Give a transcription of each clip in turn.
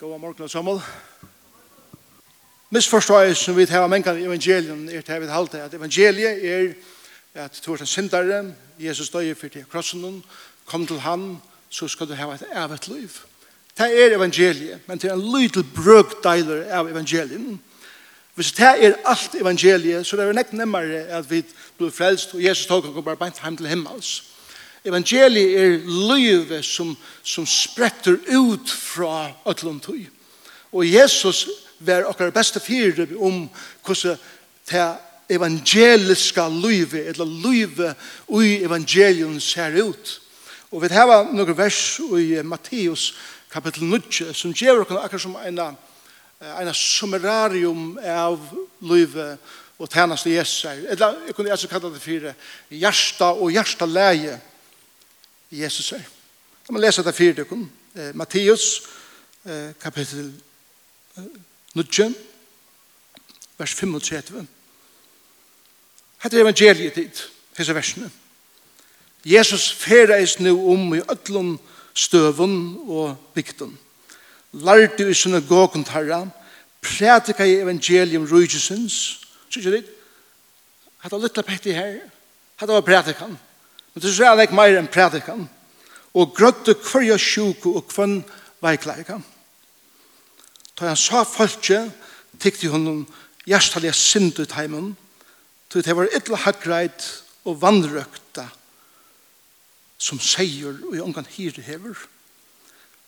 God morgen, Samuel. Misforståelse som vi tar av mennkene i evangelien er til vi halte at evangeliet er at du er en syndare, Jesus døy for til krossen, kom til han, så skal du ha et evet liv. Det er evangeliet, men det er en liten brøkdeiler av evangelien. Hvis det er alt evangeliet, så er det nekk nemmere at vi blir frelst, og Jesus tog og går bare beint hjem til himmels. Evangeliet er livet som, som spretter ut fra Øtlundtøy. Og Jesus var okkar beste fyrir om hvordan det evangeliska livet, eller livet i evangelien ser ut. Og vi har noen vers i Matteus kapitel 9 som gjør okkar akkur som en en summerarium av livet og tjeneste Jesus. Eller jeg kunne altså kalle det for hjärsta og hjertalæge. Jesus er. Da må lese det fire døkken. Eh, Matteus, eh, kapittel eh, 9, vers 35. Hette er evangeliet dit, hese versene. Jesus fereis nu om i ötlun støvun og bygden. Lærte i synagogen tarra, prædika i evangelium rujusins, sikker dit, hatt av lytla petti her, hette var prædikan, Men det er ikke mer enn predikan. Og grøtte hverja sjuko og hvern veikleikan. Da han sa folket, tykte hun hjertelig synd ut heimen, til det var ytla haggreit og vannrøkta som seier og i omgang hyre hever.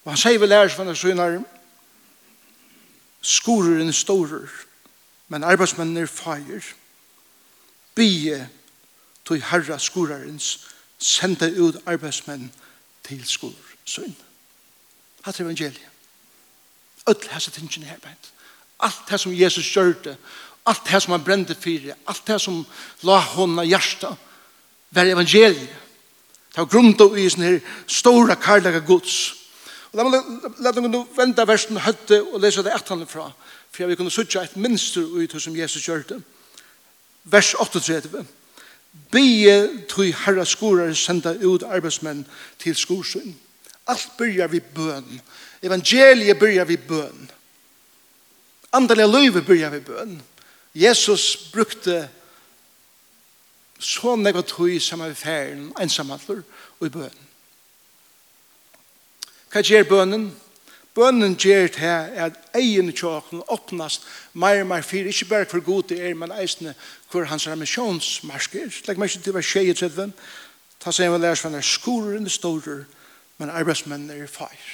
Og han sier vel lærer som han er sønner skorer enn storer, men arbeidsmennene er feir. Bie tog herra skorarens sende ut arbeidsmenn til skolor søgn. Hatt evangeliet. Öll hese tingene her beint. Alt det som Jesus gjør det, alt det som han brente fyrir, alt det som la honna hjärsta, var evangeliet. Det var grunda i sånne her stora karlaga gods. Og da la dem kunne venda versen høtte og lesa det etter han fra, for jeg vil kunne sutja et minster ut som Jesus gjør det. Vers 38. Bie tui herra skorar senda ut arbeidsmenn til skorsyn. Alt byrjar vi bøn. Evangeliet byrjar vi bøn. Andaliga løyve byrjar vi bøn. Jesus brukte så nega tui saman vi færen, ensamhandler og i bøn. Hva gjør bønnen? Bønnen gjør det her at egen tjåken åpnes mer og mer fyr, ikke bare for god det er, men eisende hvor hans ramisjonsmarsker. Legg meg ikke til å være skje i tredven. Ta seg en lærer som er skorer enn det store, men arbeidsmennene er feir.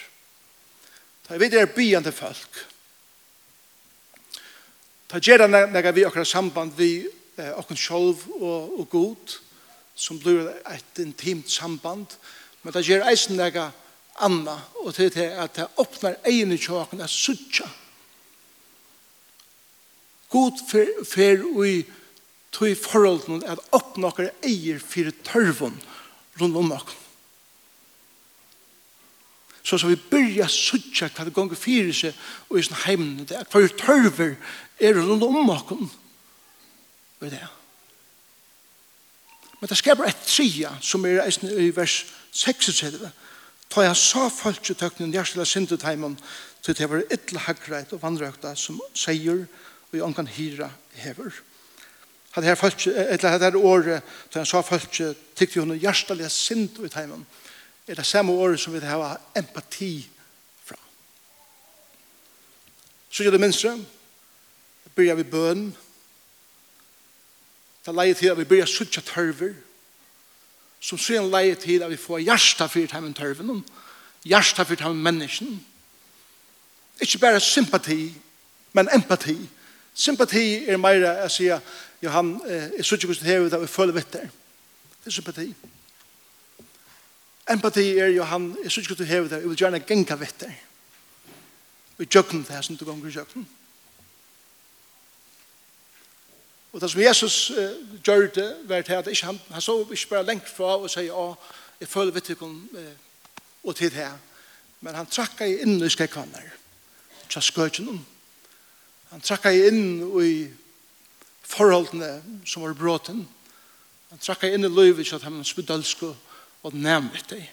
Ta vidt er byende folk. Ta gjør det når vi akkurat samband vi eh, okken sjolv og, og god, som blir et intimt samband, men ta gjør eisen når Anna, og til det at det åpner egen i tjåken, er suttja. God fer, fer ui tog forholden at åpne okker eier for tørven rundt om okken. Så så vi byrja suttja hva det gonger fyrir seg og i sånn heimene det, hva tørver er rundt om okken. Og det. Men det skaper et tria som er i vers 36 Ta jeg sa folk i tøknen hjertelig sindet heimen til det var ytla haggreit og vandrøkta som sier og i kan hyra hever. Hadde her folk, eller hadde her året da jeg sa folk tykte hun hjertelig sint i heimen er det samme året som vi har empati fra. Så gjør det minste begynner vi bøn det leier til at vi begynner suttja tørver som ser en leie til at vi får hjärsta for dem tørven, hjärsta for dem mennesken. Ikke bare sympati, men empati. Sympati er mer å si at han er så ikke hvordan det er, vi føler vitt der. Det er sympati. Empati er jo han, jeg synes ikke du hever det, jeg vil gjerne genka vitt det. Vi jøkken det her som du gonger i jøkken. Og det som Jesus uh, gjør det, var til at ikke, han, han så ikke bare lengt fra og sier, å, jeg føler vidt ikke uh, og til her. Men han trakk i inn i skrekvanner, tja skøtjen om. Han trakk i inn i forholdene som var bråten. Han trakk inn i løyvet, så at han spudalsko og nærmet deg.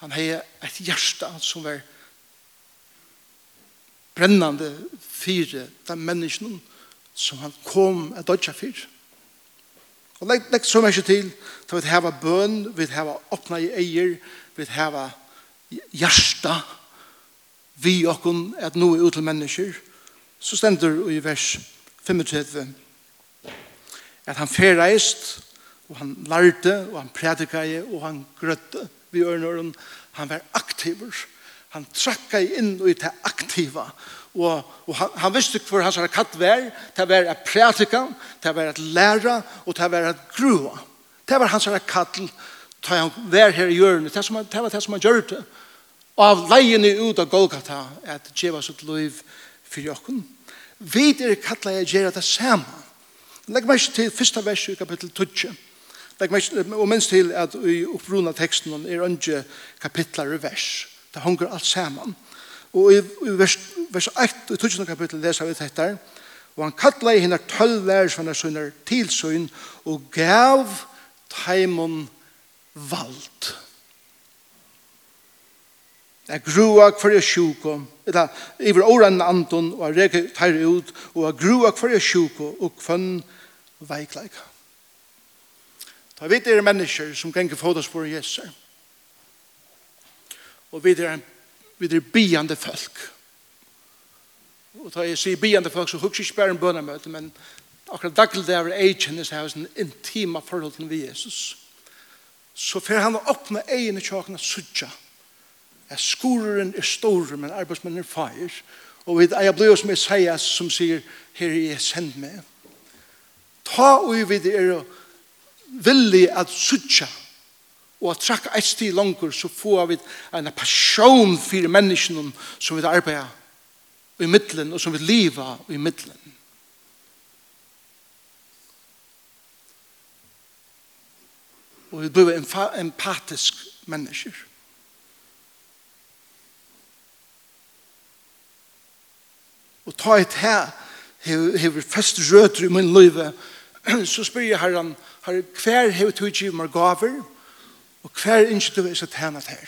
Han har et hjerte som var brennande fire, de menneskene, som han kom at dodja fyr. Og legg, legg så mykje til til vi hava bøn, vi hava åpna i eier, vi hava hjärsta vi okkon at nå er ut til mennesker. Så stender i vers 35 at han ferreist og han lærte og han prædikade og han grøtte vi ørnøren. Han var aktiver. Han trakka inn i det aktiva og, og han, han visste hvor hans har katt vær, det var at prætika, det var at læra, og det var at grua. Det var hans har katt ta han vær her i hjørnet, det, som, det var det som han gjør det. Og av leiene ut av Golgata, at djeva sitt liv for jokken. Vi er kattla jeg gjør det samme. Legg meg til første vers i kapittel 12. Legg meg og minst til at i oppruna teksten er ikke kapitler i vers. Det hunger alt sammen. Og i, vers, vers 1 i 20. kapittel leser vi dette Og han kallet henne tølv lærersvanne sønner til sønn og gav taimon vald. Jeg grua hver jeg sjuko, eller i vår åren anton, og jeg reker teir ut, og jeg grua hver jeg sjuko, og kvann veikleik. Ta vidt er mennesker som ganger fotospor i Jesu. Og vidt er en vi er biande folk. Og da jeg sier biande folk, så husker ikke bare en bønnemøte, men akkurat daglig der jeg kjenner seg hos en intima forhold til Jesus. Så fer han å åpne egen i tjåkene suttja. er skoren er store, men arbeidsmannen er feir. Og jeg blir som Isaias som sier, her er jeg send meg. Ta og vi er villig at suttja og at trakka et sti langer så får vi en passion for menneskene som vi arbeider i middelen og som vi lever i middelen. Og vi blir empatisk mennesker. Og ta et her hever fest røter i min liv så spyr jeg herren herre hver hever tog ikke meg gaver Og hver ikke du er så tænet her.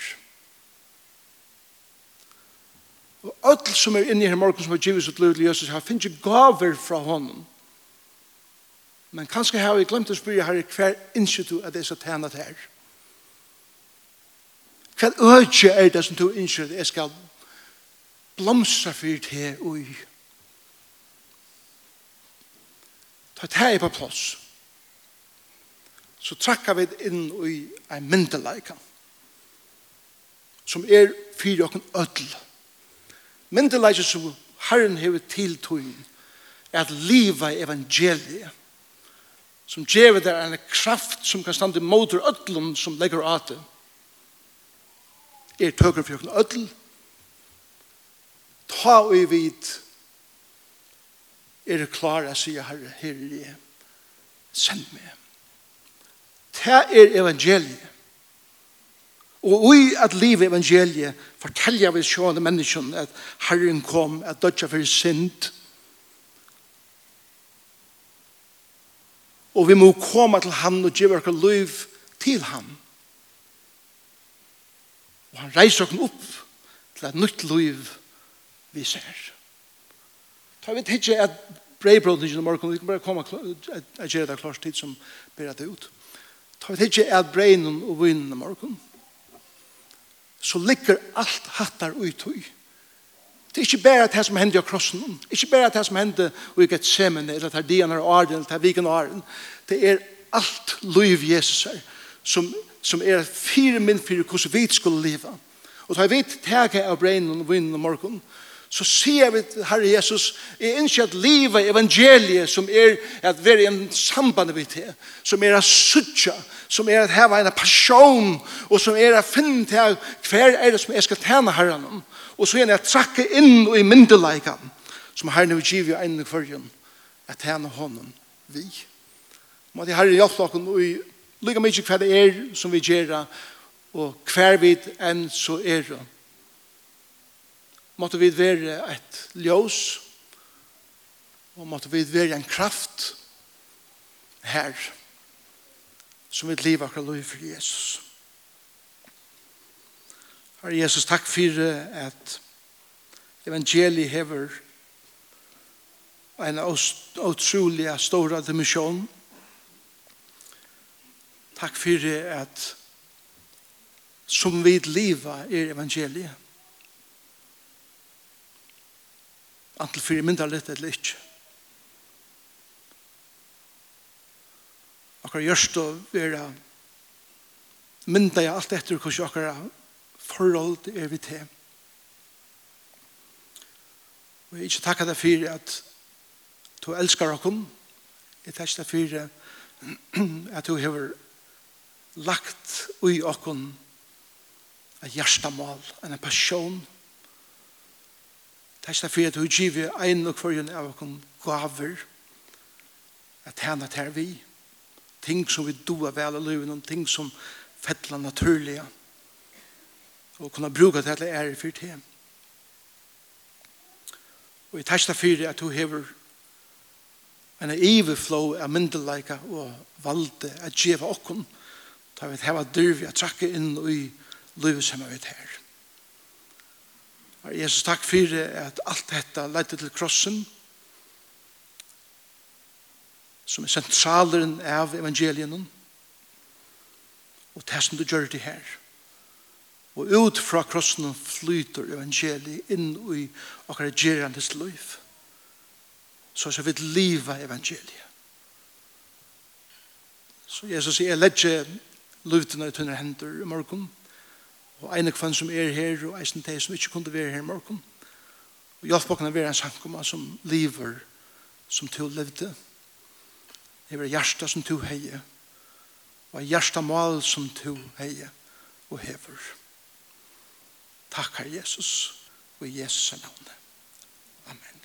Og alt som er inne i her morgen som har givet sitt liv til Jesus, har finnet ikke gaver fra honom. Men kanskje har vi glemt å spørre her hver ikke du er det så tænet her. Hver øde er det som du ikke jeg skal blomstra for det og i. Ta det her på plass så trakka vi inn i en myndeleika som er fyrir okken öll. Myndeleika som Herren hever tiltøyen er at liva evangeliet som gjør det en kraft som kan stande mot öllum som legger av det er tøkker for okken ødel. Ta og i vid er det klar jeg sier herre, herre, send meg. Det er evangeliet. Og i at livet evangeliet forteller vi sjående menneskene at Herren kom, at dødja for synd. Og vi må komme til han og gjøre vårt liv til han. Og han reiser oss opp til et nytt liv vi ser. Ta vi ikke at breibrodningen i morgen, vi kan bare komme og gjøre det klart tid som ber det ut. Ta vi tidsi at breinen og vinen i morgen. Så ligger alt hattar ut hui. Det er ikke bare det som hender i krossen. Ikke bare det som hender i Gethsemane, eller det er dianer og arden, eller det er viken og arden. Det er alt liv Jesus er, som, som er fire min fire hvordan vi skulle leve. Og da vi tega av breinen og vinen i morgen, så sier vi til Herre Jesus, jeg innskjer at livet evangeliet som er at være i en samband med det, som er at suttja, som er at heva en passion, og som er at finne til hver er det som jeg skal tjene herren om. Og så er det at trakke inn i myndeleikan, som herren vil give en i kvarjen, at tjene honom vi. Må det herre hjelpe dere og lykke mye hva det er som vi gjør, og hver vid enn så er det. Måtte vi være et ljøs, og måtte vi være en kraft her. Her som vil leva akkurat lov for Jesus. Herre Jesus, takk for at evangeliet hever en utrolig stor dimensjon. Takk for at som vi leva er evangeliet. Antel fyrir mynda litt eller ikke. akkurat gjørst å være mynda jeg alt etter hvordan akkurat forhold er vi til. Og jeg ikke takka deg for at du elskar okken. Jeg takk deg for at du har lagt ui okken et hjertemål, en passion. Takk deg for at du giver ein og kvarjen av okken gaver at henne ter vi ting som vi doer vel i livet, noen ting som fettler naturlige, og kunne bruke det til ære for det. Og i testa fyrir at du hever en iverflow av myndelaika og valde at djeva okkon, da vi heva dyrvi at trakke inn i livet som vi her. Jesus, takk fyrir at alt dette leidde til krossen, som er sentraleren av evangelien og det som du gjør det her. Og ut fra krossen flyter evangeliet inn i akkurat gerandes liv så skal vi liva evangeliet. Så Jesus sier jeg legger løvdene i tunne hender i morgen og ene kvann som er her og eisen de som ikke kunne være her i morgen og hjelp åkne være en sankoma som lever som til levde. Det var hjärsta som du heje. Og hjärsta mal som du heje og hever. Takk, Herre Jesus, og i Jesus' navn. Amen.